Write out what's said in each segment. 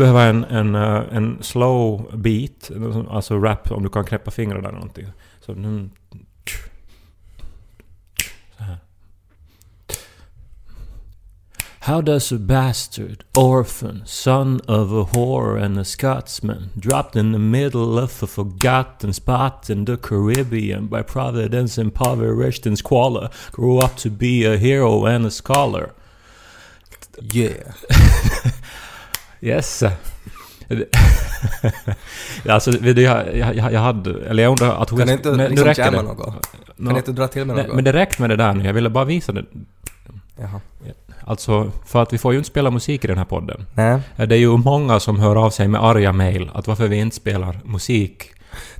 behöva en, en, eh, en slow beat, alltså rap om du kan knäppa fingrarna eller någonting. Så, mm, så här. How does a bastard, orphan, son of a whore and a Scotsman, dropped in the middle of a forgotten spot in the Caribbean by providence impoverished and squalor, grow up to be a hero and a scholar? Yeah. Yes. alltså, jag, jag, jag hade... Eller jag undrar att hon... Kan du inte men nu liksom räcker jamma det. något? Kan du inte dra till med nej, något? men det räckte med det där nu. Jag ville bara visa det. Jaha. Alltså, för att vi får ju inte spela musik i den här podden. Nej. Det är ju många som hör av sig med arga mejl att varför vi inte spelar musik.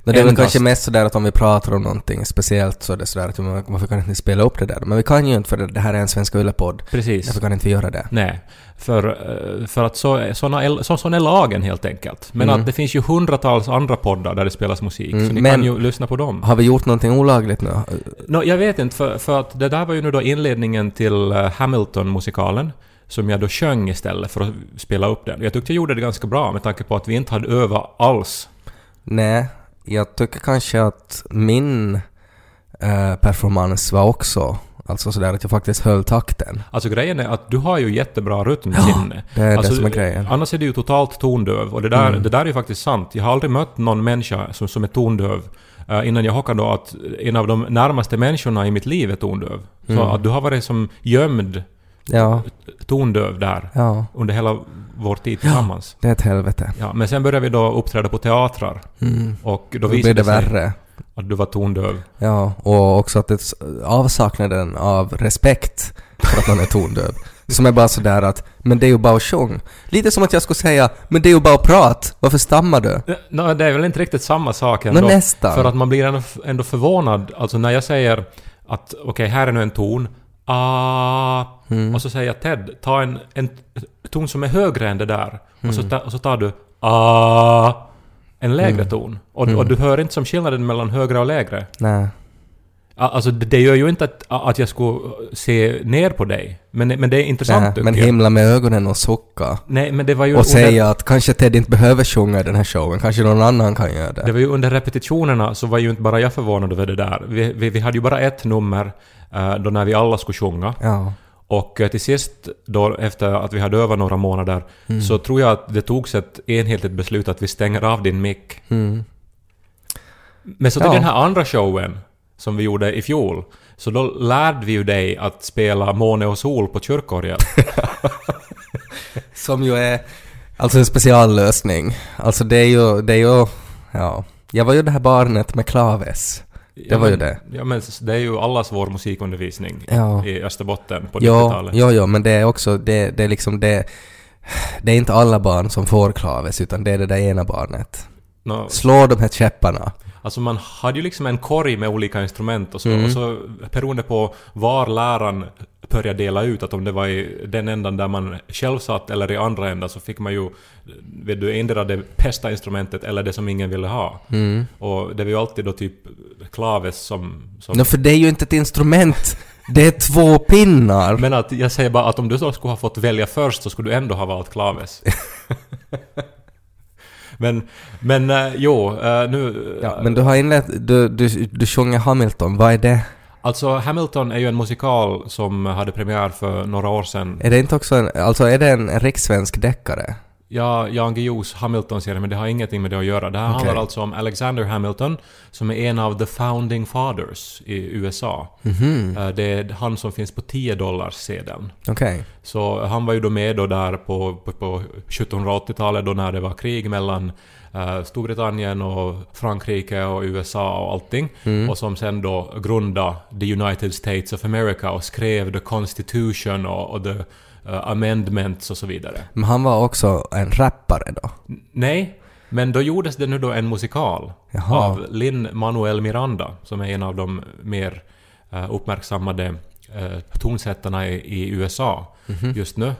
Men det är väl kanske mest sådär att om vi pratar om någonting speciellt så är det sådär att varför kan inte ni spela upp det där? Men vi kan ju inte för det, det här är en Svenska Yle-podd. Precis. Därför kan inte vi göra det. Nej. För, eh, för att så, såna, så, sån är lagen helt enkelt. Men Mm. att det finns ju hundratals andra poddar där det spelas musik, Mm, så ni men- kan ju lyssna på dem. Har vi gjort någonting olagligt nu? Nå, jag vet inte, för, för att det där var ju nu då inledningen till eh, Hamilton-musikalen, som jag då sjöng istället för att spela upp den. Jag tyckte jag gjorde det ganska bra med tanke på att vi inte hade övat alls. Nej, jag tycker kanske att min eh, performance var också alltså sådär att jag faktiskt höll takten. Alltså grejen är att du har ju jättebra rytmsinne. Det är alltså, det som är grejen. Annars är du ju totalt tondöv. Och det där, Mm. det där är ju faktiskt sant. Jag har aldrig mött någon människa som, som är tondöv. eh, innan jag hockade då att en av de närmaste människorna i mitt liv är tondöv. Så Mm. att du har varit som gömd Ja, tondöv där ja, under hela vår tid tillsammans. det är ett helvete. Ja, men sen började vi då uppträda på teatrar. Mm. Och då Då visade det sig värre. att du var tondöv. Ja, och också att det avsaknaden av respekt för att man är tondöv. Som är bara sådär att, men det är ju bara att sjung. Lite som att jag skulle säga, men det är ju bara att prata. Varför stammar du? Nå, det är väl inte riktigt samma sak ändå. nästan. För att man blir ändå, ändå förvånad. Alltså när jag säger att okej, här är nu en ton. Ah, Mm. Och så säger jag Ted, ta en, en ton som är högre än det där. Och, Mm. så ta, och så tar du ah, en lägre Mm. ton. Och, Mm. och du hör inte som skillnaden mellan högre och lägre. Nej. Alltså det, gör ju inte att, att jag skulle se ner på dig. Men, men det är intressant Nej, men jag. himla med ögonen och sucka. Nej, men det var ju Och under, säga att kanske Ted inte behöver sjunga i den här showen, kanske någon annan kan göra det. det var ju under repetitionerna så var ju inte bara jag förvånad över det där. Vi, vi, vi hade ju bara ett nummer eh, då när vi alla skulle sjunga. Ja. Och eh, till sist då efter att vi hade övat några månader Mm. så tror jag att det togs ett enhetligt beslut att vi stänger av din mick. Mm. Men så till Ja. den här andra showen som vi gjorde i fjol så då lärde vi ju dig att spela Måne och sol på kyrkorgel. Som ju är alltså en speciallösning. Alltså det är ju, det är ju, ja. Jag var ju det här barnet med klaves. Det var ju men, det. Ja men det är ju allas vår musikundervisning Ja. i Österbotten på Ja, 90-talet. ja, ja, men det är också, det, det är liksom det, det är inte alla barn som får klaves utan det är det där ena barnet. Nå, Slå de här käpparna. Alltså man hade ju liksom en korg med olika instrument och så, Mm. och så beroende på var läraren började dela ut, att om det var i den ändan där man själv satt eller i andra ändan så fick man ju, vet du, endera det bästa instrumentet eller det som ingen ville ha. Mm. Och det var ju alltid då typ klaves som... som No, för det är ju inte ett instrument. Det är två pinnar. men att jag säger bara att om du så skulle ha fått välja först så skulle du ändå ha valt klaves. men, men eh, jo, eh, nu... Ja, men du har inlett, du, du, du sjunger Hamilton, vad är det? Alltså Hamilton är ju en musikal som hade premiär för några år sedan. Är det inte också en, alltså är det en rikssvensk deckare? Ja, Jan Guillous Hamilton-serie, men det har ingenting med det att göra. Det här Okej. handlar alltså om Alexander Hamilton, som är en av the founding fathers i USA. Mhm, Eh, Det är han som finns på 10 dollars sedeln. okej. Så han var ju då med då där på, på, på 1780-talet då när det var krig mellan eh, Storbritannien och Frankrike och USA och allting. Mm. Och som sen då grundade the United States of America och skrev the Constitution och, och the amendments och så vidare. Men han var också en rappare då? N- Nej, men då gjordes det nu då en musikal Jaha. av Lin Manuel Miranda, som är en av de mer eh, uppmärksammade uh, tonsättarna i, i USA just nu.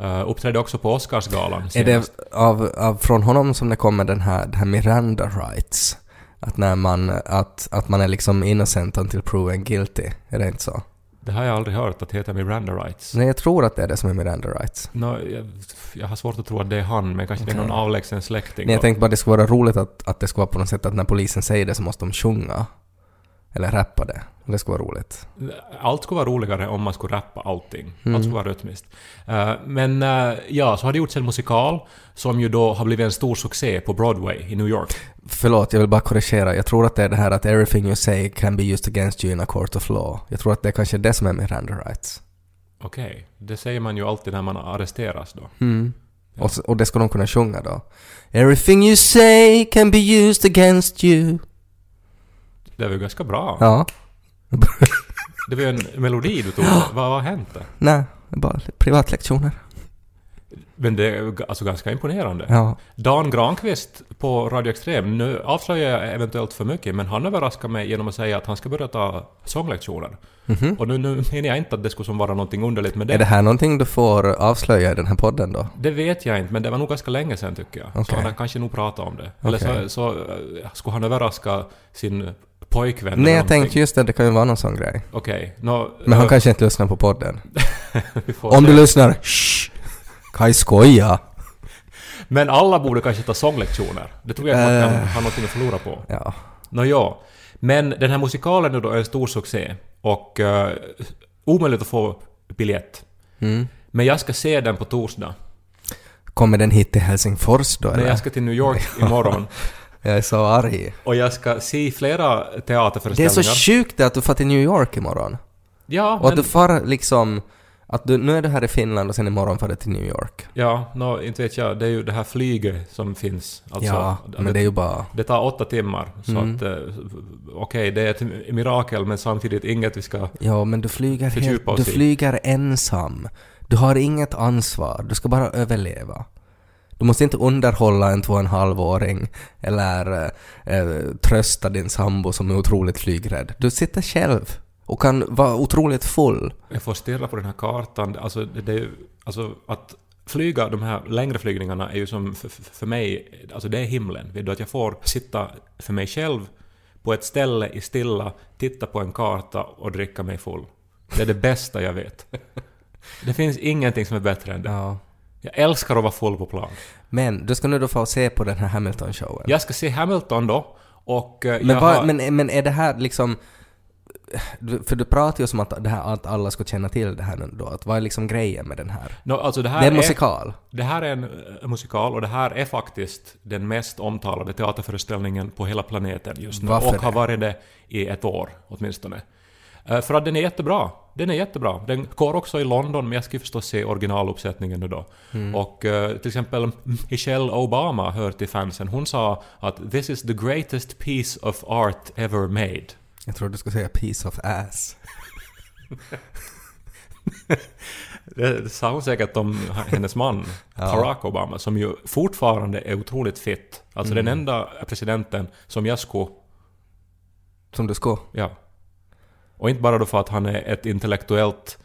Uh, uppträdde också på Oscarsgalan Är senast. det av, av, från honom som det kommer den här, den här Miranda rights? Att när man, att, att man är liksom innocent until proven guilty? Är det inte så? Det har jag aldrig hört att heta Miranda Rights. Nej, jag tror att det är det som är Miranda Rights. Nå, jag, jag har svårt att tro att det är han, men kanske det är någon avlägsen släkting. Nej, jag tänkte bara att det skulle vara roligt att, att det skulle vara på något sätt att när polisen säger det så måste de sjunga. Eller rappa det. Det skulle vara roligt. Allt skulle vara roligare om man skulle rappa allting. Mm. Allt skulle vara rytmiskt. Eh, men eh, ja, så har det gjorts en musikal som ju då har blivit en stor succé på Broadway i New York. Förlåt, jag vill bara korrigera. Jag tror att det är det här att everything you say can be used against you in a court of law. Jag tror att det är kanske det som är Miranda rights. Okej, det säger man ju alltid när man arresteras då. Mm. Och, s- och det ska de kunna sjunga då. Everything you say can be used against you. Det var ju ganska bra. Ja. Det var ju en melodi du tog. vad har hänt där? Nej, bara privatlektioner. Men det är alltså ganska imponerande. Ja. Dan Granqvist på Radio Extrem, nu avslöjar jag eventuellt för mycket, men han överraskar mig genom att säga att han ska börja ta sånglektioner. Mhm. Och nu, nu menar jag inte att det skulle som vara någonting underligt med det. Är det här någonting du får avslöja i den här podden då? Det vet jag inte, men det var nog ganska länge sedan tycker jag. Så Okej. han har kanske nog pratat om det. Eller Okej. så, så eh, skulle han överraska sin pojkvän Nej, eller jag någonting. tänkte just det, det kan ju vara någon sån grej. Okej, nå... Men han eh, kanske inte lyssnar på podden. vi får Om se. du lyssnar, shh! Kaj skoja! Men alla borde kanske ta sånglektioner. Det tror jag att man kan Eh. ha någonting att förlora på. Ja. Nå ja. Men den här musikalen nu då är en stor succé. Och uh, omöjligt att få biljett. Mm. Men jag ska se den på torsdag. Kommer den hit till Helsingfors då eller? jag ska till New York imorgon. Jag är så arg. Och jag ska se flera Det är teaterföreställningar. så sjukt att du får till New York imorgon. Ja, Och att men... du far liksom... Att du, nu är du här i Finland och sen imorgon far du till New York. Ja, nå, inte vet jag. Det är ju det här flyget som finns. Alltså, ja, men det är ju bara... det tar åtta timmar. Så Mm. att... eh, Okej, det är ett mirakel men samtidigt inget vi ska... Ja, men du flyger Fördjupa helt... oss Du i. flyger ensam. Du har inget ansvar. Du ska bara överleva. Du måste inte underhålla en två och en halvåring eller eh, trösta din sambo som är otroligt flygrädd. Du sitter själv och kan vara otroligt full. Jag får stirra på den här kartan. Alltså, det, är. Alltså att flyga de här längre flygningarna är ju som för, för för mig... Alltså det är himlen. Vet du, att jag får sitta för mig själv på ett ställe i stilla, titta på en karta och dricka mig full. Det är det bästa jag vet. Det finns ingenting som är bättre än det. Ja. Jag älskar att vara full på plan. Men du ska nu då få se på den här Hamilton-showen. Jag ska se Hamilton då. Och eh, Men, vad, har, men, men är det här liksom... För du pratar ju som att, det här, att alla ska känna till det här nu då. Att vad är liksom grejen med den här? no, alltså det här Det är en musikal. det här är en eh, musikal och det här är faktiskt den mest omtalade teaterföreställningen på hela planeten just nu. Varför och har det? varit det i ett år åtminstone. Eh, För att den är jättebra. Den är jättebra. Den går också i London, men jag ska ju förstås se originaluppsättningen nu då. Mm. Och eh, till exempel Michelle Obama hör till fansen. Hon sa att “This is the greatest piece of art ever made”. Jag tror du ska säga piece of ass. Det sa hon säkert om hennes man, Ja. Barack Obama, som ju fortfarande är otroligt fit. Alltså Mm. den enda presidenten som jag skulle... Som du ska. Ja. Och inte bara då för att han är ett intellektuellt...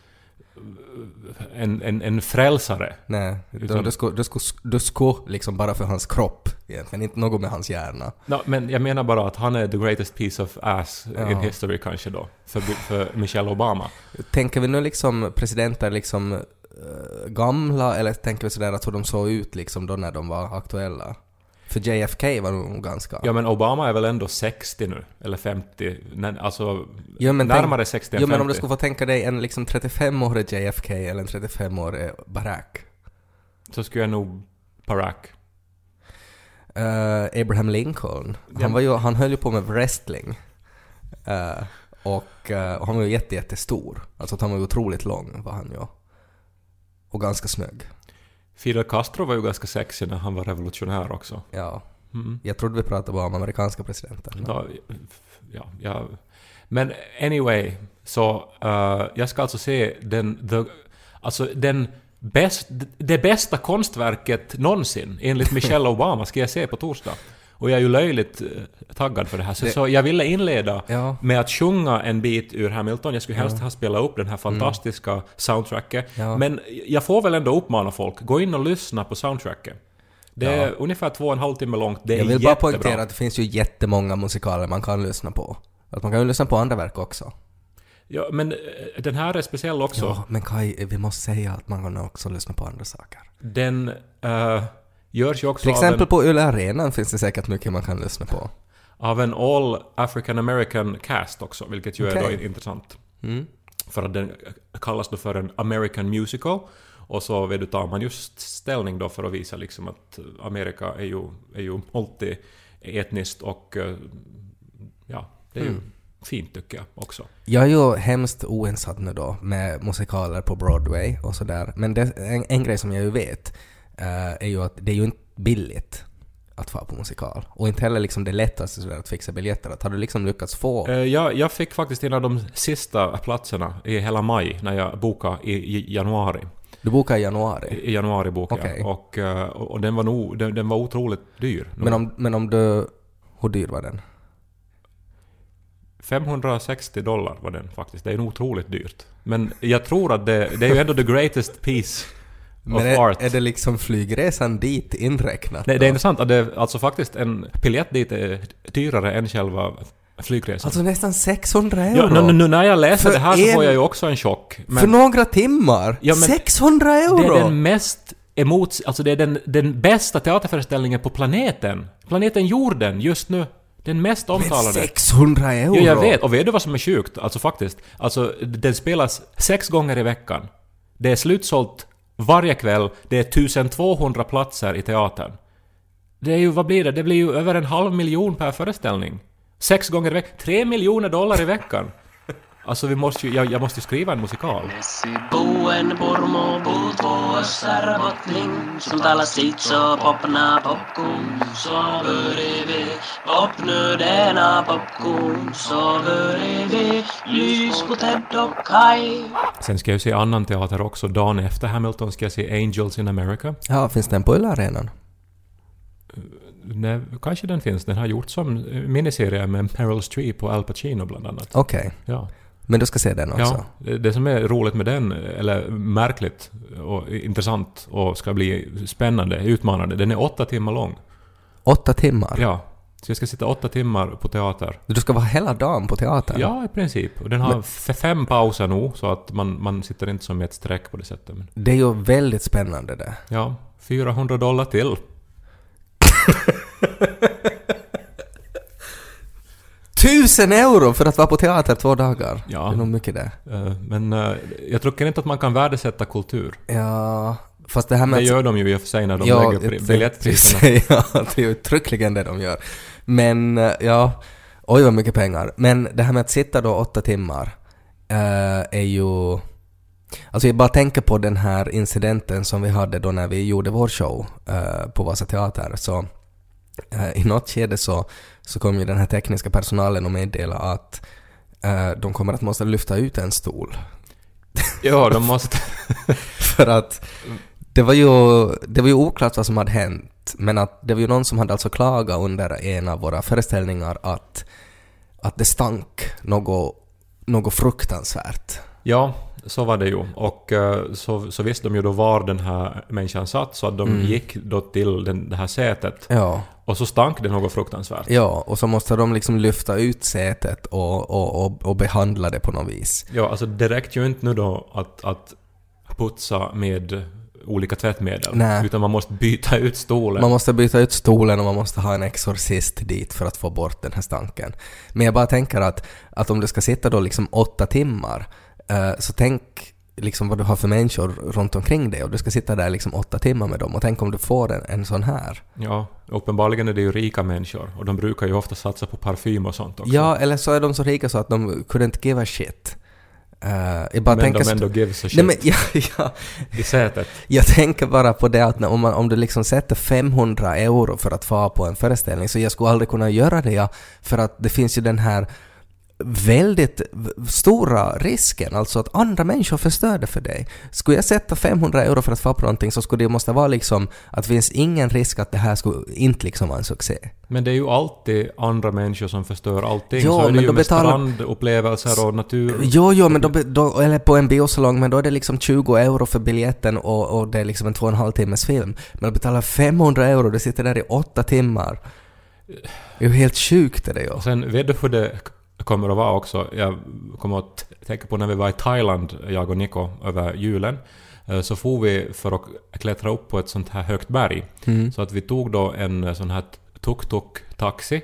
En, en, en frälsare. Nej, Utan- du, du, ska, du, ska, du ska liksom bara för hans kropp egentligen, inte något med hans hjärna. No, men jag menar bara att han är the greatest piece of ass Ja. in history kanske då. För, för Michelle Obama. Tänker vi nu liksom presidenter liksom eh, gamla eller tänker vi sådär att hur de såg ut liksom då när de var aktuella? För JFK var nog ganska... Ja men Obama är väl ändå 60 nu? Eller 50? Nej, alltså... Jo, men tänk- närmare 60 än men 50. om du skulle få tänka dig en liksom 35-årig JFK eller en 35-årig Barack. Så skulle jag nog... Barack. Eh, Abraham Lincoln. Ja. Han, var ju, han höll ju på med wrestling. Eh, och, eh, och han var ju jätte, jättestor. Alltså han var ju otroligt lång var han ju. Och ganska snygg. Fidel Castro var ju ganska sexig när han var revolutionär också. Ja. Mm. Jag trodde vi pratade bara om amerikanska presidenter. men- Då, ja, ja. Men anyway, så eh, jag ska alltså se den, the, alltså den bäst, det bästa konstverket någonsin, enligt Michelle Obama, ska jag se på torsdag. Och jag är ju löjligt eh, taggad för det här. Så, Det- så jag ville inleda Ja. med att sjunga en bit ur Hamilton. Jag skulle helst ha spelat upp den här fantastiska soundtracket. Mm. Ja. Men jag får väl ändå uppmana folk, gå in och lyssna på soundtracket. Det är Ja. ungefär två och en halv timme långt. Det är Jag vill bara jättebra. poängtera att det finns ju jättemånga musikaler man kan lyssna på. Att man kan ju lyssna på andra verk också. Ja, men eh, den här är speciell också. Ja, men Kai, vi måste säga att man kan också lyssna på andra saker. Den eh, görs ju också Till exempel av, på Yle Arenan finns det säkert mycket man kan lyssna på. en, av en All African American Cast också, vilket ju är Okej. då intressant. Mm. För att den kallas då för en American Musical. Och så vet du, tar man just ställning då för att visa liksom att Amerika är ju, är ju multietniskt och eh, ja, det är ju Mm. fint tycker jag också. Jag är ju hemskt oinsatt nu då med musikaler på Broadway och sådär. Men det, en, en grej som jag ju vet är ju att det är ju inte billigt att vara på musikal. Och inte heller liksom det lättaste sådär att fixa biljetter. Att har du liksom lyckats få... Eh, Jag, jag fick faktiskt en av de sista platserna i hela maj när jag bokade i, januari. Du bokar i januari. I januari bokade Okej. jag. Och, eh, och, och den var nog, den, den var otroligt dyr. Men om, men om du... Hur dyr var den? 560 dollar var den faktiskt. Det är nog otroligt dyrt. Men jag tror att det, det är ju ändå the greatest piece Men är, är det liksom flygresan dit inräknat? Nej, det är intressant att det, alltså faktiskt en biljett dit är dyrare än själva flygresan. Alltså nästan 600 euro! ja, nu, nu, när jag läser För det här så en- får jag ju också en chock. Men För några timmar! Ja, men 600 euro! det är den mest emot, alltså det är den, den bästa teaterföreställningen på planeten. Planeten jorden just nu. Den mest Men omtalade. 600 euro! Jo, jag vet. Och vet du vad som är sjukt? Alltså faktiskt. Alltså, den spelas sex gånger i veckan. Det är slutsålt varje kväll. Det är 1200 platser i teatern. Det är ju, vad blir det? Det blir ju över en halv miljon per föreställning. Sex gånger i veckan. Tre miljoner dollar i veckan. Alltså vi måste ju, jag, jag måste ju skriva en musikal. Sen ska jag ju se annan teater också. Dagen efter Hamilton ska jag se Angels in America. Ja, finns den på Yle-arenan? Nej, kanske den finns. Den har gjorts som miniserie med Meryl Streep och Al Pacino bland annat. Okej. Ja. Men du ska se den också? Ja, det- som är roligt med den, eller märkligt och intressant och ska bli spännande, utmanande, den är åtta timmar lång. Åtta timmar? Ja. Så jag ska sitta åtta timmar på teater. Du ska vara hela dagen på teatern? Ja, i princip. Och den har f- fem pauser nog, så att man, man sitter inte som i ett streck på det sättet. Men, Det är ju väldigt spännande det. ja, 400 dollar till. Tusen euro för att vara på teater två dagar! Ja. Det är nog mycket det. Eh, Men eh, jag tycker inte att man kan värdesätta kultur. Ja, fast det här med Det gör de ju i och för sig när de Ja, lägger biljettpriserna. Ja, det är ju uttryckligen det de gör. Men, eh, ja, oj vad mycket pengar. Men det här med att sitta då åtta timmar är ju... Alltså jag bara tänker på den här incidenten som vi hade då när vi gjorde vår show på Vasa Teater. Så i något skede så, så kom ju den här tekniska personalen och meddela att eh, de kommer att måste lyfta ut en stol. Ja, de måste... För att det var, ju, det var ju oklart vad som hade hänt, men att det var ju någon som hade alltså klagat under en av våra föreställningar att, att det stank något, något fruktansvärt. Ja, så var det ju. Och eh, så, så visste de ju då var den här människan satt, så att de Mm. gick då till den, det här sätet. Ja, Och så stank det något fruktansvärt. ja, och så måste de liksom lyfta ut sätet och, och, och, och behandla det på något vis. Ja, alltså det räckte ju inte nu då att, att putsa med olika tvättmedel. Nej. Utan man måste byta ut stolen. Man måste byta ut stolen och man måste ha en exorcist dit för att få bort den här stanken. Men jag bara tänker att, att om du ska sitta då liksom åtta timmar, eh, så tänk liksom vad du har för människor runt omkring dig och du ska sitta där liksom åtta timmar med dem och tänk om du får en, en sån här. Ja, uppenbarligen är det ju rika människor. Och de brukar ju ofta satsa på parfym och sånt också. Ja, eller så är de så rika så att de couldn't give a shit. Jag bara men de så- ändå gives a shit Nej men ja, ja, i sätet. Jag tänker bara på det att när, om, man, om du liksom sätter 500 euro för att få på en föreställning så jag skulle aldrig kunna göra det ja, för att det finns ju den här väldigt stora risken, alltså att andra människor förstör det för dig. Skulle jag sätta 500 euro för att få på någonting så skulle det måste vara liksom att det finns ingen risk att det här skulle inte liksom vara en succé. Men det är ju alltid andra människor som förstör allting. Ja, så är det men ju då med betalar- strandupplevelser och natur. Jo, jo, men då, då, eller på en biosalong, men då är det liksom 20 euro för biljetten och, och det är liksom en två och en halv timmes film. Men att betala 500 euro, du sitter där i åtta timmar. Det är ju helt sjukt är det ju. Sen vet du hur det kommer att vara också. Jag kommer att tänka på när vi var i Thailand, jag och Niko, över julen. Eh, Så for vi för att klättra upp på ett sånt här högt berg. Mm. Så att vi tog då en eh, sån här tuk-tuk-taxi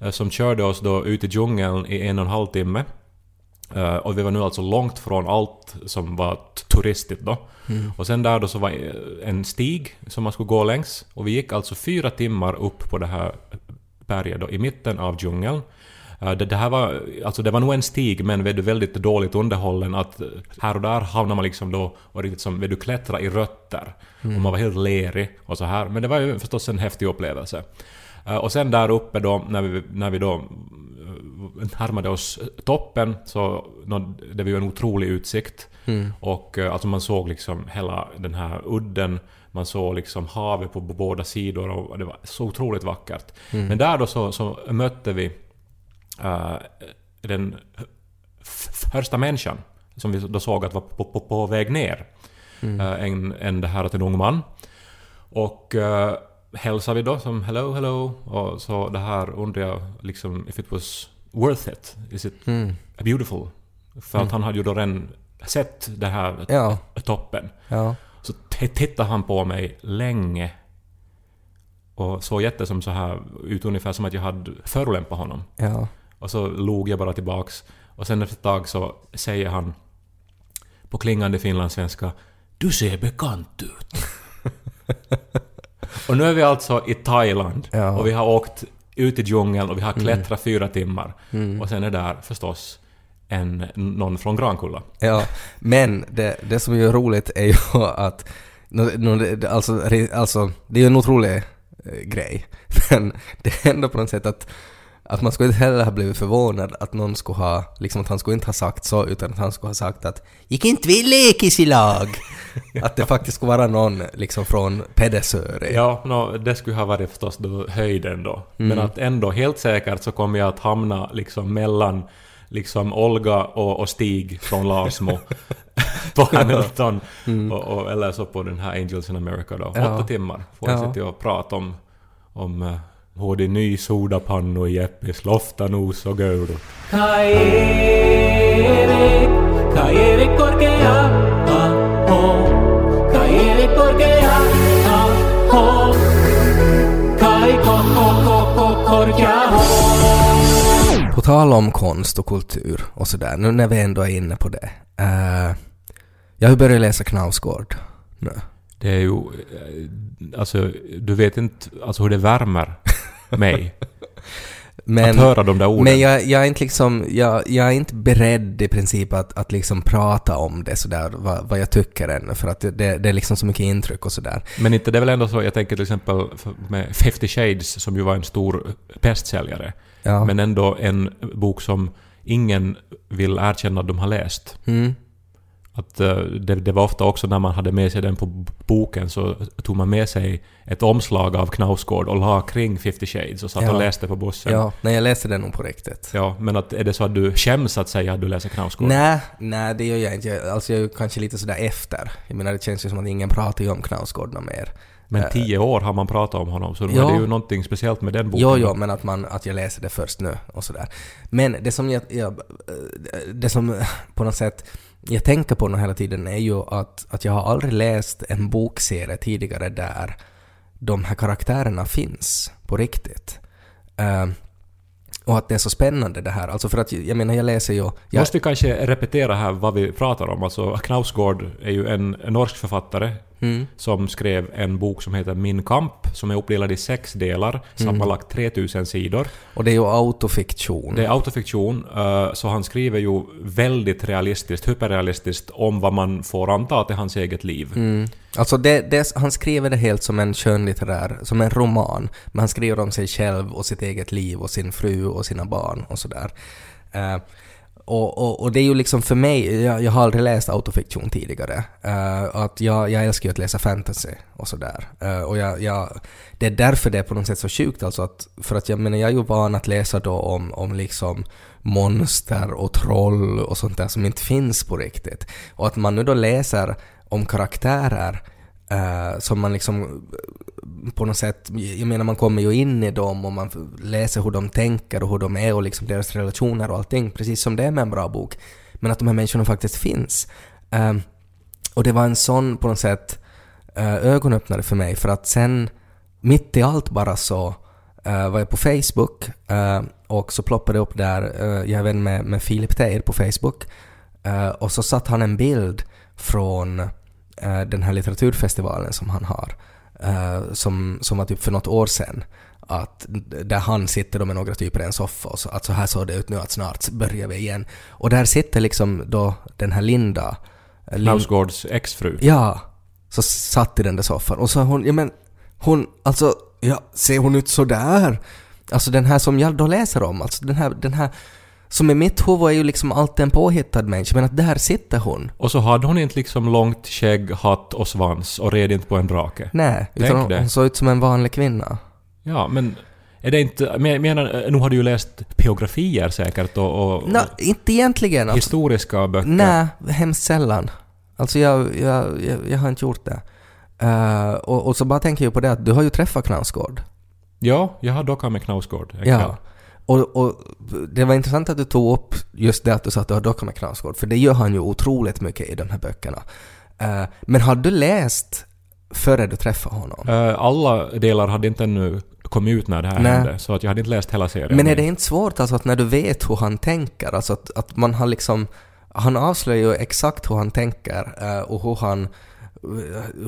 eh, som körde oss då ut i djungeln i en och en halv timme. Och vi var nu alltså långt från allt som var turistigt då. Mm. Och sen där då så var en stig som man skulle gå längs. Och vi gick alltså fyra timmar upp på det här berget då, i mitten av djungeln. Eh, Det, det här var, alltså det var nog en stig men vet du, väldigt dåligt underhållen att eh, här och där hamnar man liksom då och riktigt som, vet du, klättra i rötter. Och man var helt lerig och så här. Men det var ju förstås en häftig upplevelse. Eh, Och sen där uppe då, när vi, när vi då närmade oss toppen, så det var ju en otrolig utsikt. Mm. Och alltså man såg liksom hela den här udden, man såg liksom havet på båda sidor och det var så otroligt vackert. Mm. Men där då så, så mötte vi eh, den första människan som vi då såg att var på, på, på väg ner. Mm. Eh, en, en, det här att en ung man. Och uh, hälsade vi då som hello, hello. Och så det här undrar jag liksom if it was worth it. Is it Mm. beautiful? För att han hade ju då redan sett det här Ja, toppen. ja. Så tittade han på mig länge. Och såg jätte som så här ut ungefär som att jag hade förolämpat honom. Ja. Och så log jag bara tillbaks. Och sen efter ett tag så säger han på klingande finlandssvenska Du ser bekant ut. och nu är vi alltså i Thailand Ja. och vi har åkt ut i djungeln och vi har klättrat fyra timmar. Mm. Och sen är där förstås en, någon från Grankulla. Ja, men det, det som är roligt är ju att alltså, alltså, det är ju en otrolig eh, grej. Men det är ändå på något sätt att, att man skulle inte heller ha blivit förvånad att någon skulle ha, liksom att han skulle inte ha sagt så, utan att han skulle ha sagt att ”Gick inte vi lekis i lag?” Att det faktiskt skulle vara någon liksom från Pedersöre. Ja, no, det skulle ha varit förstås då höjden då. Mm. Men att ändå helt säkert så kommer jag att hamna liksom mellan liksom Olga och, och Stig från Lasmo på Hamilton. Och, och, eller så på den här Angels in America då. Mm. Ja. Åtta timmar får jag Ja. sitta och prata om, om uh, hur de ny sodapannu i Jeppis loftanos och göulu. Kaevik, Kaevik korkea, aho. Kaevik korkea, aho. Kai ko ko ko ko korkea, ho. På tal om konst och kultur och sådär, nu när vi ändå är inne på det. Uh, jag har börjat läsa Knausgård nu. Det är ju... eh, Alltså, du vet inte alltså, hur det värmer mig att höra de där orden. Men jag, jag är inte liksom, jag, jag är inte beredd i princip att, att liksom prata om det sådär, vad, vad jag tycker ännu, för att det, det, det är liksom så mycket intryck och sådär. Men inte det är väl ändå så, jag tänker till exempel med 50 Shades som ju var en stor bästsäljare. Ja. Men ändå en bok som ingen vill erkänna att de har läst. Mm. Att eh, det, det var ofta också när man hade med sig den på boken så tog man med sig ett omslag av Knausgård och la kring 50 Shades och satt Ja. och läste på bussen. Ja, nej jag läste det nog på riktigt. Ja, men att är det så att du skäms att säga att du läser Knausgård? Nej, nej det gör jag inte. Jag- Alltså jag är ju kanske lite sådär efter. Jag menar det känns ju som att ingen pratar ju om Knausgård något mer. Men Eh, tio år har man pratat om honom, så då Ja. är det ju någonting speciellt med den boken. Jo, jo, men att, man, att jag läser det först nu och sådär. Men det som jag, jag, det som på något sätt jag tänker på nu hela tiden är ju att, att jag har aldrig läst en bokserie tidigare där de här karaktärerna finns på riktigt. Uh, och att det är så spännande det här. Alltså för att jag menar, jag läser ju... Jag, Måste vi kanske repetera här vad vi pratar om? Alltså Knausgård är ju en, en norsk författare mm, som skrev en bok som heter Min kamp, som är uppdelad i sex delar, sammanlagt 3000 sidor. och det är ju autofiktion. Det är autofiktion, eh, så han skriver ju väldigt realistiskt, hyperrealistiskt om vad man får anta att det är hans eget liv. Mm. Alltså det, det, han skriver det helt som en skönlitterär, som en roman. Men han skriver om sig själv och sitt eget liv och sin fru och sina barn och sådär. Eh, och, och, och det är ju liksom för mig, jag, jag har aldrig läst autofiktion tidigare. Uh, att jag, jag älskar ju att läsa fantasy och sådär. Uh, och jag, jag, det är därför det är på något sätt så sjukt alltså att, för att jag menar jag är ju van att läsa då om, om liksom monster och troll och sånt där som inte finns på riktigt. Och att man nu då läser om karaktärer Uh, som man liksom på något sätt, jag menar man kommer ju in i dem och man läser hur de tänker och hur de är och liksom deras relationer och allting, precis som det är med en bra bok. Men att de här människorna faktiskt finns. Uh, och det var en sån på något sätt uh, ögonöppnare för mig för att sen mitt i allt bara så eh, var jag på Facebook och så ploppade det upp där, uh, jag är vän med, med Filip Teir på Facebook uh, och så satt han en bild från uh, den här litteraturfestivalen som han har som, som var typ för något år sedan att där han sitter med några typer i en soffa och så, att så här såg det ut nu att snart börjar vi igen. Och där sitter liksom då den här Linda... Lin- Knausgårds exfru. Ja, så satt i den där soffan och så hon, ja men hon, alltså, ja, ser hon ut så där? Alltså den här som jag då läser om, alltså den här, den här som i mitt huvud är ju liksom alltid en påhittad människa, men att där sitter hon. Och så hade hon inte liksom långt skägg, hatt och svans och red inte på en drake. Nej, Tänk utan hon, det. hon såg ut som en vanlig kvinna. Ja, men är det inte... Men jag menar, nu har du ju läst biografier säkert och, och, Nå, inte egentligen. Alltså, historiska böcker. nej, hemskt sällan. Alltså jag, jag, jag, jag har inte gjort det. Eh, och, och så bara tänker jag på det att du har ju träffat Knausgård. Ja, jag har dockat med Knausgård en kväll. Och, och det var intressant att du tog upp just det att du sa att du har dockat med Knausgård, för det gör han ju otroligt mycket i de här böckerna. Eh, men har du läst före du träffade honom? Eh, Alla delar hade inte ännu kommit ut när det här Nej. hände, så att jag hade inte läst hela serien. Men är det inte svårt alltså att när du vet hur han tänker, alltså att, att man har liksom... Han avslöjar ju exakt hur han tänker eh, och hur han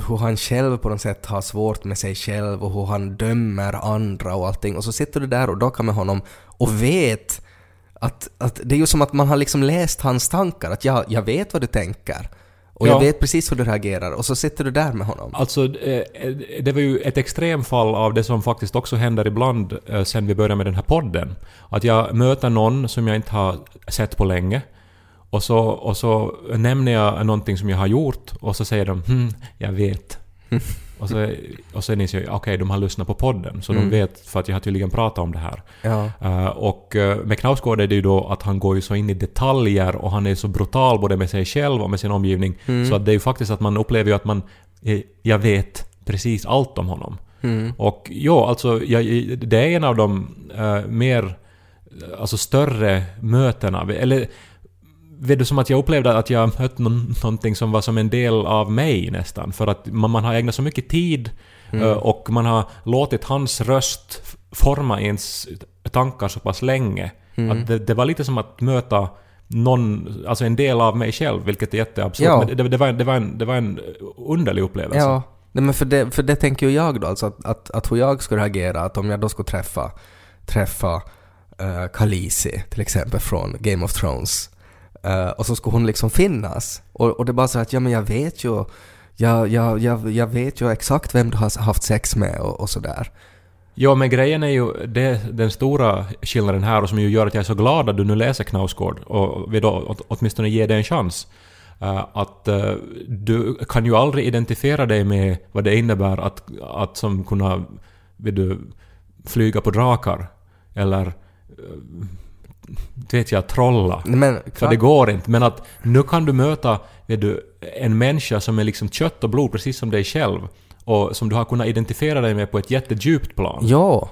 hur han själv på något sätt har svårt med sig själv och hur han dömer andra och allting. Och så sitter du där och dockar med honom och vet att, att det är ju som att man har liksom läst hans tankar, att jag, jag vet vad du tänker. Och Ja. jag vet precis hur du reagerar och så sitter du där med honom. Alltså, eh, det var ju ett extremfall av det som faktiskt också händer ibland eh, sen vi började med den här podden. Att jag möter någon som jag inte har sett på länge. Och så, och så nämner jag någonting som jag har gjort och så säger de hm, jag vet. och, så, och sen inser jag okej, de har lyssnat på podden, så Mm. de vet för att jag har tydligen pratat om det här. Ja. Eh, och uh, med Knausgård är det ju då att han går ju så in i detaljer och han är så brutal både med sig själv och med sin omgivning. Mm. Så att det är ju faktiskt att man upplever ju att man... eh, Jag vet precis allt om honom. Mm. Och ja, alltså jag, det är en av de eh, mer... Alltså större mötena. Eller... Vet du, som att jag upplevde att jag mött någon, någonting som var som en del av mig nästan. För att man, man har ägnat så mycket tid eh, och man har låtit hans röst forma ens tankar så pass länge. Att det, det var lite som att möta någon, alltså en del av mig själv, vilket är jätteabsurt. Ja. Men det, det, var, en- det, var en, det var en underlig upplevelse. Ja, nej, men för det, för det tänker ju jag då, alltså att, att, att hur jag skulle reagera, att om jag då skulle träffa, träffa uh, Khaleesi till exempel från Game of Thrones, Uh, och så skulle hon liksom finnas, och, och det är bara så att ja men jag vet ju, jag, jag, jag, jag vet ju exakt vem du har haft sex med och, och sådär. Ja, men grejen är ju det, den stora skillnaden här och som ju gör att jag är så glad att du nu läser Knausgård och vill då åtminstone ge det en chans. Uh, att uh, du kan ju aldrig identifiera dig med vad det innebär att, att som kunna vill du, flyga på drakar eller uh, vet jag, trolla. Men, För det går inte. Men att nu kan du möta vet du, en människa som är liksom kött och blod precis som dig själv. Och som du har kunnat identifiera dig med på ett jättedjupt plan. Ja.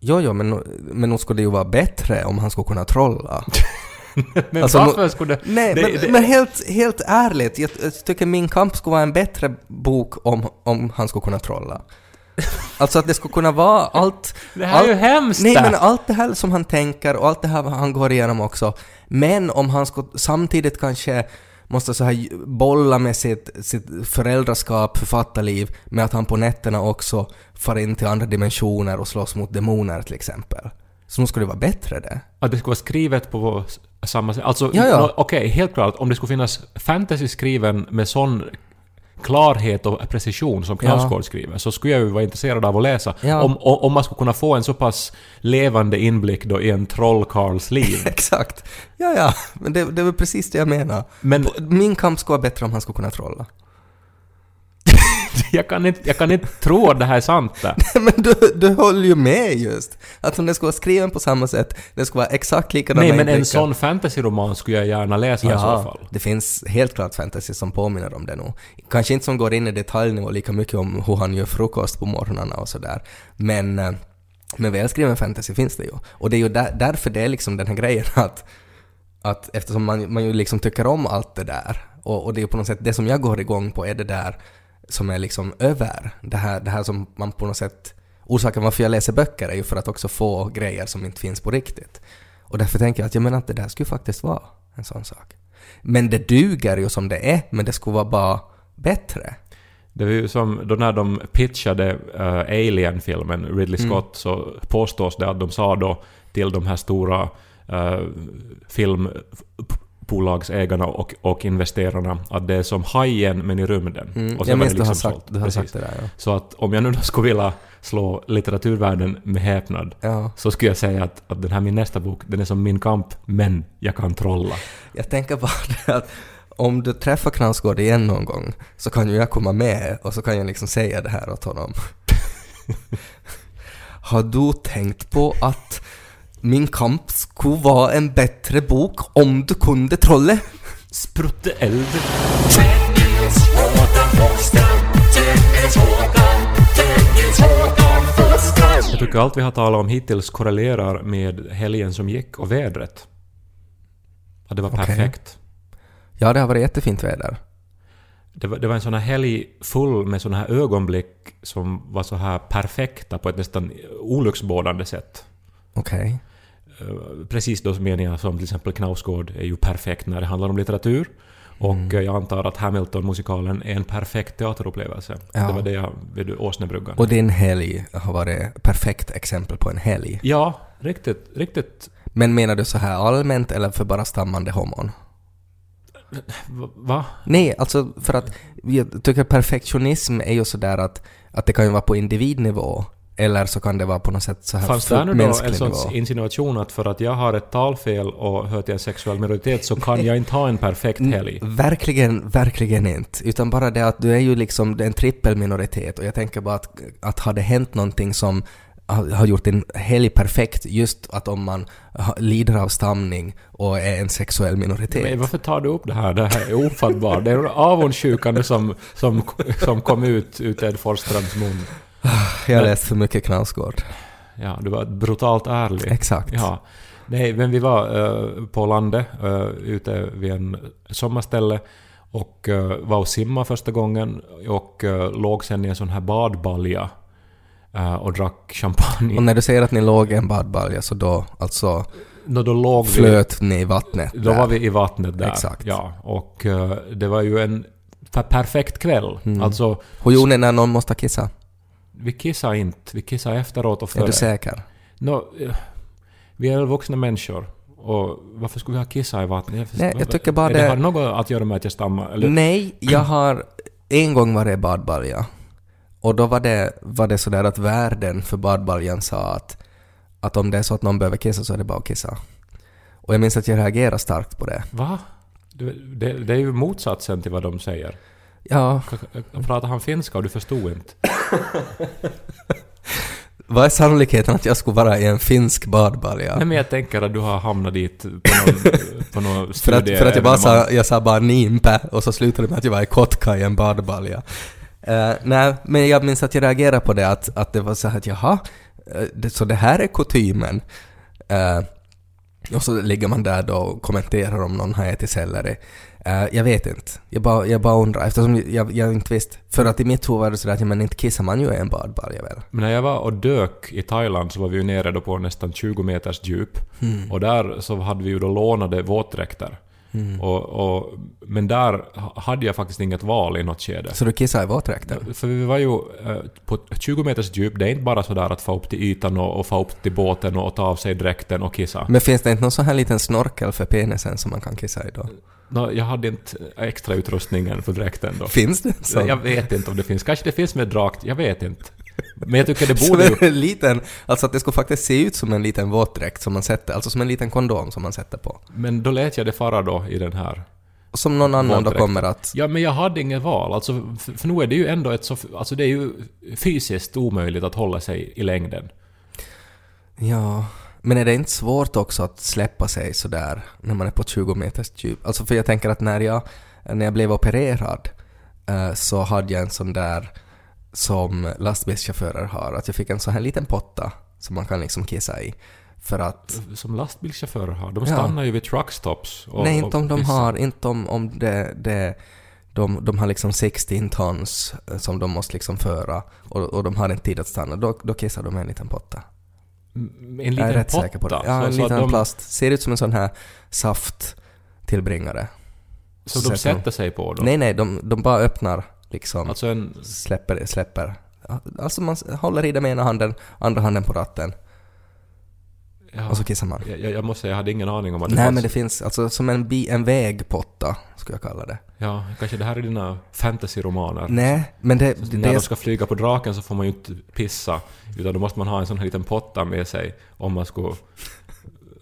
Jo, jo, men, men nog skulle det ju vara bättre om han skulle kunna trolla. Men Alltså, varför skulle. Nej, det, men, det, men helt, helt ärligt, jag, jag tycker Min kamp skulle vara en bättre bok om, om han skulle kunna trolla. Alltså att det skulle kunna vara allt... det här är ju allt- hemskt! Nej, men allt det här som han tänker och allt det här han går igenom också. Men om han skulle samtidigt kanske måste så här bolla med sitt, sitt föräldraskap, författarliv, med att han på nätterna också far in till andra dimensioner och slåss mot demoner till exempel. Så nu skulle det vara bättre det. Att det skulle vara skrivet på samma sätt. Alltså, Ja, okej, helt klart. Om det skulle finnas fantasy skriven med sån klarhet och precision som Knausgård skriver, så skulle jag ju vara intresserad av att läsa. Ja. Om, om man skulle kunna få en så pass levande inblick då i en trollkarls liv. Exakt. Ja, ja. Men det, det är väl precis det jag menar. Men Min kamp skulle vara bättre om han skulle kunna trolla. jag, kan inte, jag kan inte tro att det här är sant. Där. Men du, du håller ju med just. Att om den skulle vara skriven på samma sätt, den skulle vara exakt likadana Nej, men en sån fantasyroman skulle jag gärna läsa i så Ja, fall. det finns helt klart fantasy som påminner om det nog. Kanske inte som går in i detaljnivå lika mycket om hur han gör frukost på morgnarna och sådär. Men, eh, men välskriven fantasy finns det ju. Och det är ju där, därför det är liksom den här grejen att, att eftersom man, man ju liksom tycker om allt det där och, och det är ju på något sätt det som jag går igång på är det där som är liksom över. Det här, det här som man på något sätt... Orsaken varför jag läser böcker är ju för att också få grejer som inte finns på riktigt. Och därför tänker jag att jag menar att det där skulle faktiskt vara en sån sak. Men det duger ju som det är, men det skulle vara bara bättre. Det var ju som då när de pitchade eh, Alien-filmen, Ridley Scott, så påstås det att de sa då till de här stora uh, filmbolagsägarna och, och investerarna att det är som Hajen men i rymden. Mm. Och sen Jag minns det du har, liksom sagt, sålt. du har Precis. sagt det där. Ja. Så att om jag nu då skulle vilja slå litteraturvärlden med häpnad ja. så skulle jag säga att, att den här min nästa bok, den är som min kamp, men jag kan trolla. Jag tänker bara det att om du träffar Knausgård igen någon gång så kan ju jag komma med och så kan jag liksom säga det här åt honom. Har du tänkt på att Min kamp skulle vara en bättre bok om du kunde trollet? Sprutte eld. Jag tycker allt vi har talat om hittills korrelerar med helgen som gick och vädret. Att det var Okej. perfekt. Ja, det har varit jättefint väder. Det var, det var en sån här helg full med såna här ögonblick som var så här perfekta på ett nästan olycksbådande sätt. Okej. Eh, Precis då menar jag som till exempel Knausgård är ju perfekt när det handlar om litteratur. Och Mm. eh, jag antar att Hamilton-musikalen är en perfekt teaterupplevelse. Ja. Det var det jag vid Åsnebryggan. Och din helg har varit ett perfekt exempel på en helg. Ja, riktigt, riktigt. Men menar du så här allmänt eller för bara stammande homon? Va? Nej, alltså för att jag tycker perfektionism är ju sådär att, att det kan ju vara på individnivå eller så kan det vara på något sätt så här Fanns det nu då en sorts nivå. insinuation att för att jag har ett talfel och hör till en sexuell minoritet så kan jag inte ha en perfekt helg? Verkligen, verkligen inte. Utan bara det att du är ju liksom en trippelminoritet och jag tänker bara att, att har det hänt någonting som har gjort en helg perfekt just att om man lider av stamning och är en sexuell minoritet. Men varför tar du upp det här? Det här är ofattbart. Det är avundsjukan som, som, som kom ut ur Ted Forsströms mun. Jag har läst för mycket Knausgård. Ja, du var brutalt ärlig. Exakt. Ja. Nej, men vi var eh, på landet uh, ute vid en sommarställe och uh, var och simma första gången och uh, låg sen i en sån här badbalja och drack champagne. Och när du säger att ni låg i en badbalja så då alltså Nå, då låg vi, flöt ni i vattnet då där. var vi i vattnet där. Exakt. Ja, och det var ju en per- perfekt kväll. Mm. Alltså, Hur gjorde ni när någon måste kissa? Vi kissade inte. Vi kissade efteråt och Är före. du säker? Nå, eh, vi är vuxna människor. Och varför skulle vi ha kissat i vattnet? Nej, jag tycker bara Är det... det- har något att göra med att jag stammar? Eller? Nej, jag har en gång varit i badbalja. Och då var det, var det sådär att värden för badbaljan sa att, att om det är så att någon behöver kissa så är det bara att kissa. Och jag minns att jag reagerade starkt på det. Va? Det, det, det är ju motsatsen till vad de säger. Ja, Pratar han finska och du förstod inte? vad är sannolikheten att jag skulle vara i en finsk badbalja? Nej men jag tänker att du har hamnat dit på någon, på någon För att, för att jag bara sa, jag sa bara nimpe och så slutade det med att jag var i Kotka i en badbalja. Uh, nej, men jag minns att jag reagerade på det att, att det var så här att jaha, eh, det, så det här är kutymen. Eh, och så ligger man där då och kommenterar om någon har ätit selleri. Eh, jag vet inte. Jag bara, jag bara undrar eftersom jag, jag inte visste. För att i mitt huvud var det sådär att men inte kissar man ju i en badbalja väl? Men när jag var och dök i Thailand så var vi ju nere då på nästan 20 meters djup. Mm. Och där så hade vi ju då lånade våtdräkter. Mm. Och, och, men där hade jag faktiskt inget val i något skede. Så du kissar i våtdräkten? För vi var ju eh, på 20 meters djup, det är inte bara sådär att få upp till ytan och, och få upp till båten och ta av sig dräkten och kissa. Men finns det inte någon sån här liten snorkel för penisen som man kan kissa i då? Nå, jag hade inte extra utrustningen för dräkten då. Finns det? Så? jag vet inte om det finns. Kanske det finns med drakt, jag vet inte. Men jag tycker det borde ju... en liten, alltså att det skulle faktiskt se ut som en liten våtdräkt som man sätter, alltså som en liten kondom som man sätter på. Men då lät jag det fara då i den här som någon annan då kommer att... Ja, men jag hade inget val. Alltså, för, för nu är det ju ändå ett så... Alltså det är ju fysiskt omöjligt att hålla sig i längden. Ja, men är det inte svårt också att släppa sig sådär när man är på 20 meters djup? Alltså för jag tänker att när jag, när jag blev opererad eh, så hade jag en sån där som lastbilschaufförer har, att jag fick en sån här liten potta som man kan liksom kissa i. För att... Som lastbilschaufförer har. De Ja. stannar ju vid truckstops. Och, nej, inte om de pissar. har, inte om, om det, det de, de har liksom 16 tons eh, som de måste liksom föra och, och de har inte tid att stanna. Då, då kissar de en liten potta. En Jag liten är rätt potta. säker på det. Så- Ja, en så att liten de, plast. Ser ut som en sån här safttillbringare. Så de sätter sätter sig på då? Nej, nej, de, de bara öppnar liksom. Alltså en... Släpper, släpper. Alltså man håller i det med ena handen, andra handen på ratten Ja, och så kissar man. jag, jag måste säga, jag hade ingen aning om att det Nej fanns... men det finns, alltså som en, bi, en vägpotta, skulle jag kalla det. Ja, kanske det här är dina fantasy-romaner. Nej, men det... Så när det de ska flyga på draken så får man ju inte pissa, utan då måste man ha en sån här liten potta med sig om man skulle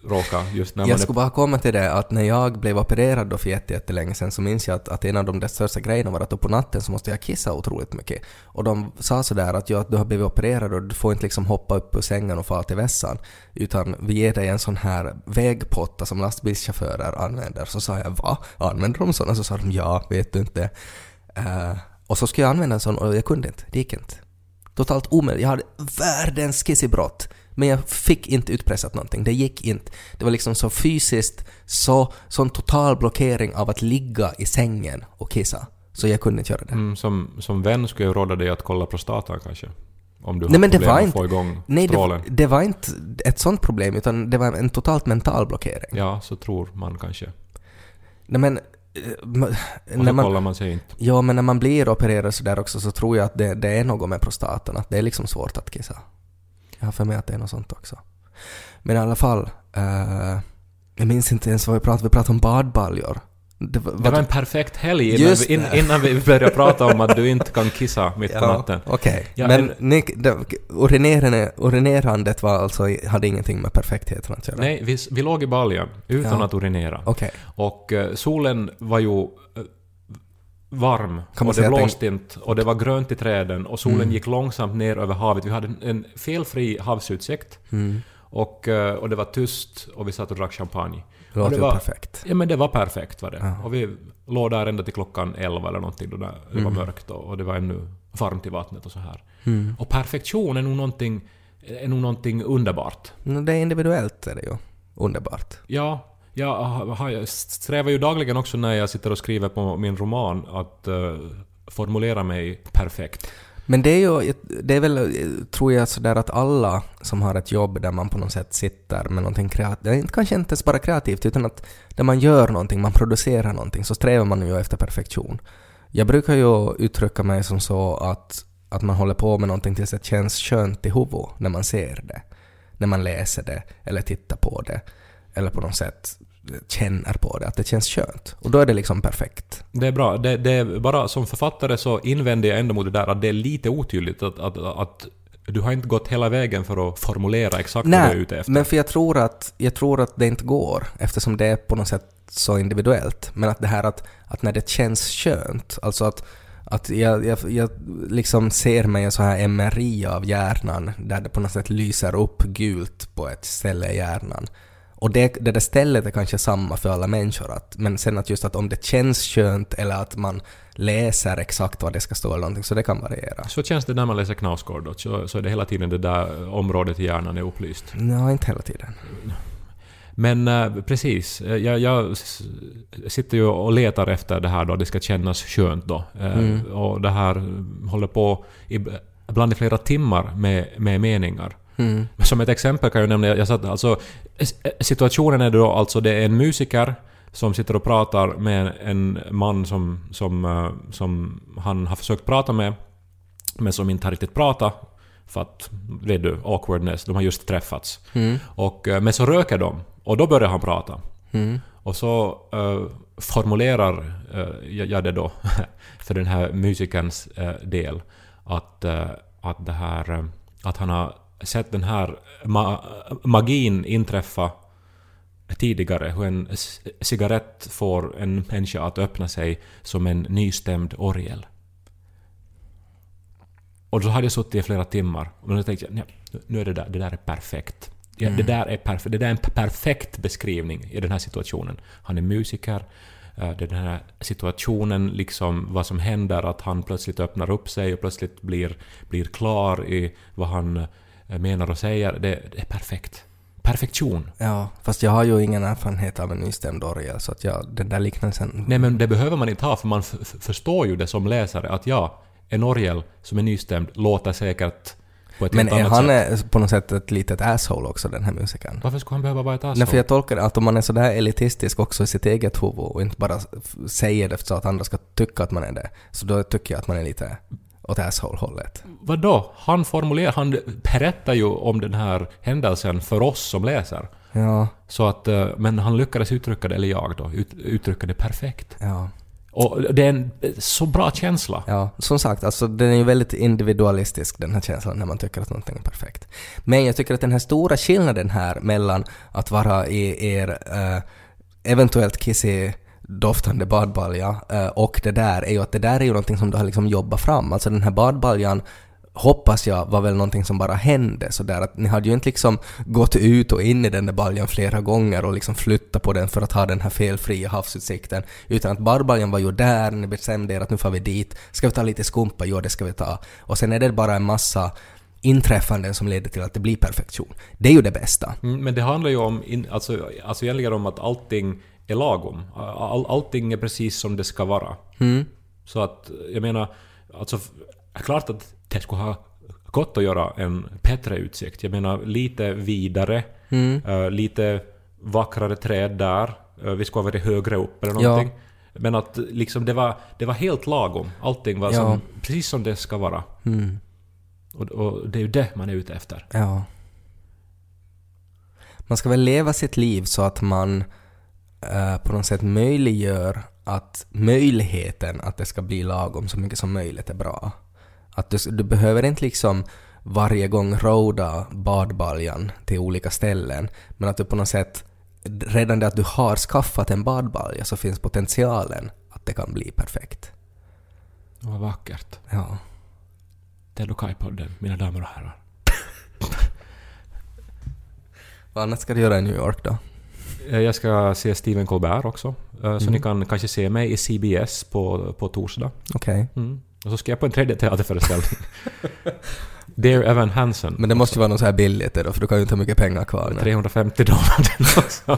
råka just när man jag skulle bara komma till det att när jag blev opererad då för jätte- jättelänge sedan så minns jag att, att en av de största grejerna var att då på natten så måste jag kissa otroligt mycket. Och de sa sådär att ja, du har blivit opererad och du får inte liksom hoppa upp ur sängen och fara till vässan. Utan vi ger dig en sån här vägpotta som lastbilschaufförer använder. Så sa jag va? Använder de såna? Så sa de ja, vet du inte. Eh, och så skulle jag använda en sån och jag kunde inte. Det gick inte. Totalt omöjligt. Jag hade världens kissebrott. Men jag fick inte utpressat någonting. Det gick inte. Det var liksom så fysiskt, så, sån total blockering av att ligga i sängen och kissa. Så jag kunde inte göra det. Mm, som, som vän skulle jag råda dig att kolla prostatan kanske. Om du Nej, har men det problem var att inte- få igång Nej, det, strålen. det var inte ett sånt problem, utan det var en totalt mental blockering. Ja, så tror man kanske. Nej men... eh, ma- Och så man, kollar man sig inte. ja, men när man blir opererad så där också så tror jag att det, det är något med prostatan, att det är liksom svårt att kissa. Jag har för mig att det är något sånt också. Men i alla fall, eh, jag minns inte ens vad vi pratade, vi pratade om badbaljor. Det var, Det var en perfekt helg innan vi, in, innan vi började prata om att du inte kan kissa mitt på Ja, natten. Okej. Ja, men en- ni, det, urinerande, urinerandet var alltså, hade ingenting med perfektheten att göra? Nej, vi, vi låg i baljan utan Ja. att urinera. Okej. Och eh, solen var ju varm Kan och det blåste inte och det var grönt i träden och solen Mm. gick långsamt ner över havet. Vi hade en, en felfri havsutsikt Mm. och, eh, och det var tyst och vi satt och drack champagne. Det låter var- perfekt. Ja men det var perfekt var det. Ja. Och vi låg där ända till klockan 11 eller någonting då det var Mm. mörkt och, och det var ännu varmt i vattnet och så här. Mm. Och perfektion är nog någonting, är nog någonting underbart. No, det är individuellt är det ju. Underbart. Ja, jag, har- jag strävar ju dagligen också när jag sitter och skriver på min roman att uh, formulera mig perfekt. Men det är ju, det är väl, tror jag, sådär att alla som har ett jobb där man på något sätt sitter med någonting kreativt, kanske inte ens bara kreativt, utan att där man gör någonting, man producerar någonting, så strävar man ju efter perfektion. Jag brukar ju uttrycka mig som så att, att man håller på med någonting tills det känns skönt i huvudet när man ser det, när man läser det, eller tittar på det, eller på något sätt känner på det, att det känns skönt. Och då är det liksom perfekt. Det är bra. Det, det är bara som författare så invänder jag ändå mot det där att det är lite otydligt att, att, att du har inte gått hela vägen för att formulera exakt vad du är ute efter. men för jag tror, att, jag tror att det inte går eftersom det är på något sätt så individuellt. Men att det här att, att när det känns skönt, alltså att, att jag, jag, jag liksom ser mig en så här MRI av hjärnan där det på något sätt lyser upp gult på ett ställe i hjärnan. Och det, det där stället är kanske samma för alla människor, att, men sen att just att om det känns skönt eller att man läser exakt vad det ska stå eller någonting, så det kan variera. Så känns det när man läser Knausgård då, så, så är det hela tiden det där området i hjärnan är upplyst. Nej, inte hela tiden. Men eh, precis, eh, jag, jag sitter ju och letar efter det här då, det ska kännas skönt då. Eh, Mm. Och det här håller på i, ibland i flera timmar med, med meningar. Mm. Som ett exempel kan jag nämna, jag satt, alltså, s- situationen är då alltså det är en musiker som sitter och pratar med en man som, som, eh, som han har försökt prata med, men som inte har riktigt pratat. För att, vet du, awkwardness, de har just träffats. Mm. Och, eh, men så röker de, och då börjar han prata. Mm. Och så eh, formulerar eh, jag, det då för den här musikerns eh, del att, eh, att, det här, eh, att han har sett den här ma- magin inträffa tidigare hur en cigarett får en människa att öppna sig som en nystämd orgel. Och då hade jag suttit i flera timmar och då tänkte jag ja, nu är det där, det där är perfekt. Ja, det, där är perf- det där är en perfekt beskrivning i den här situationen. Han är musiker, eh, det är den här situationen, liksom vad som händer, att han plötsligt öppnar upp sig och plötsligt blir, blir klar i vad han menar och säger. Det, det är perfekt. Perfektion. Ja, fast jag har ju ingen erfarenhet av en nystämd orgel så att jag, den där liknelsen... Nej men det behöver man inte ha för man förstår ju det som läsare att ja, en orgel som är nystämd låter säkert på Men är han sätt. är på något sätt ett litet asshole också, den här musikern? Varför skulle han behöva vara ett Nej, asshole? för jag tolkar det att om man är sådär elitistisk också i sitt eget huvud och inte bara säger det så att andra ska tycka att man är det, så då tycker jag att man är lite åt asshole-hållet. Vadå? Han formulerar, han berättar ju om den här händelsen för oss som läser. Ja, Så att, eh, men han lyckades uttrycka det, eller jag då, ut, uttrycka det perfekt. ja, Och det är en eh, så bra känsla. ja. Som sagt, alltså den är ju väldigt individualistisk den här känslan när man tycker att någonting är perfekt. Men jag tycker att den här stora skillnaden här mellan att vara i er eh, eventuellt kissig doftande badbalja eh, och det där är ju att det där är ju någonting som du har liksom jobbat fram. Alltså den här badbaljan hoppas jag var väl någonting som bara hände sådär att ni hade ju inte liksom gått ut och in i den där baljan flera gånger och liksom flyttat på den för att ha den här felfria havsutsikten utan att badbaljan var ju där, ni bestämde er att nu får vi dit, ska vi ta lite skumpa? Jo, det ska vi ta. Och sen är det bara en massa inträffanden som leder till att det blir perfektion. Det är ju det bästa. Mm, Men det handlar ju om, in, alltså, alltså egentligen om att allting är lagom. All, allting är precis som det ska vara. Mm. Så att, jag menar, alltså, klart att det skulle ha gått att göra en bättre utsikt. Jag menar, lite vidare, Mm. eh, lite vackrare träd där, eh, vi skulle ha varit högre upp eller Ja. någonting. Men att liksom det var, det var helt lagom. Allting var Ja. som, precis som det ska vara. Mm. Och, och det är ju det man är ute efter. Ja. Man ska väl leva sitt liv så att man eh, på något sätt möjliggör att möjligheten att det ska bli lagom så mycket som möjligt är bra. Att du, du behöver inte liksom varje gång roda badbaljan till olika ställen, men att du på något sätt redan det att du har skaffat en badbalja så finns potentialen att det kan bli perfekt. Vad vackert. Ja. Det är Lokai-podden, mina damer och herrar. Vad annat ska du göra i New York då? Eh, Jag ska se Stephen Colbert också. eh, Så Mm. ni kan kanske se mig i CBS på, på torsdag. Okej. Mm. Och så ska jag på en tredje teaterföreställning. Dear Evan Hansen. Men det måste ju vara något så här billigt då, för du kan ju inte ha mycket pengar kvar. nu. 350 dollar den också.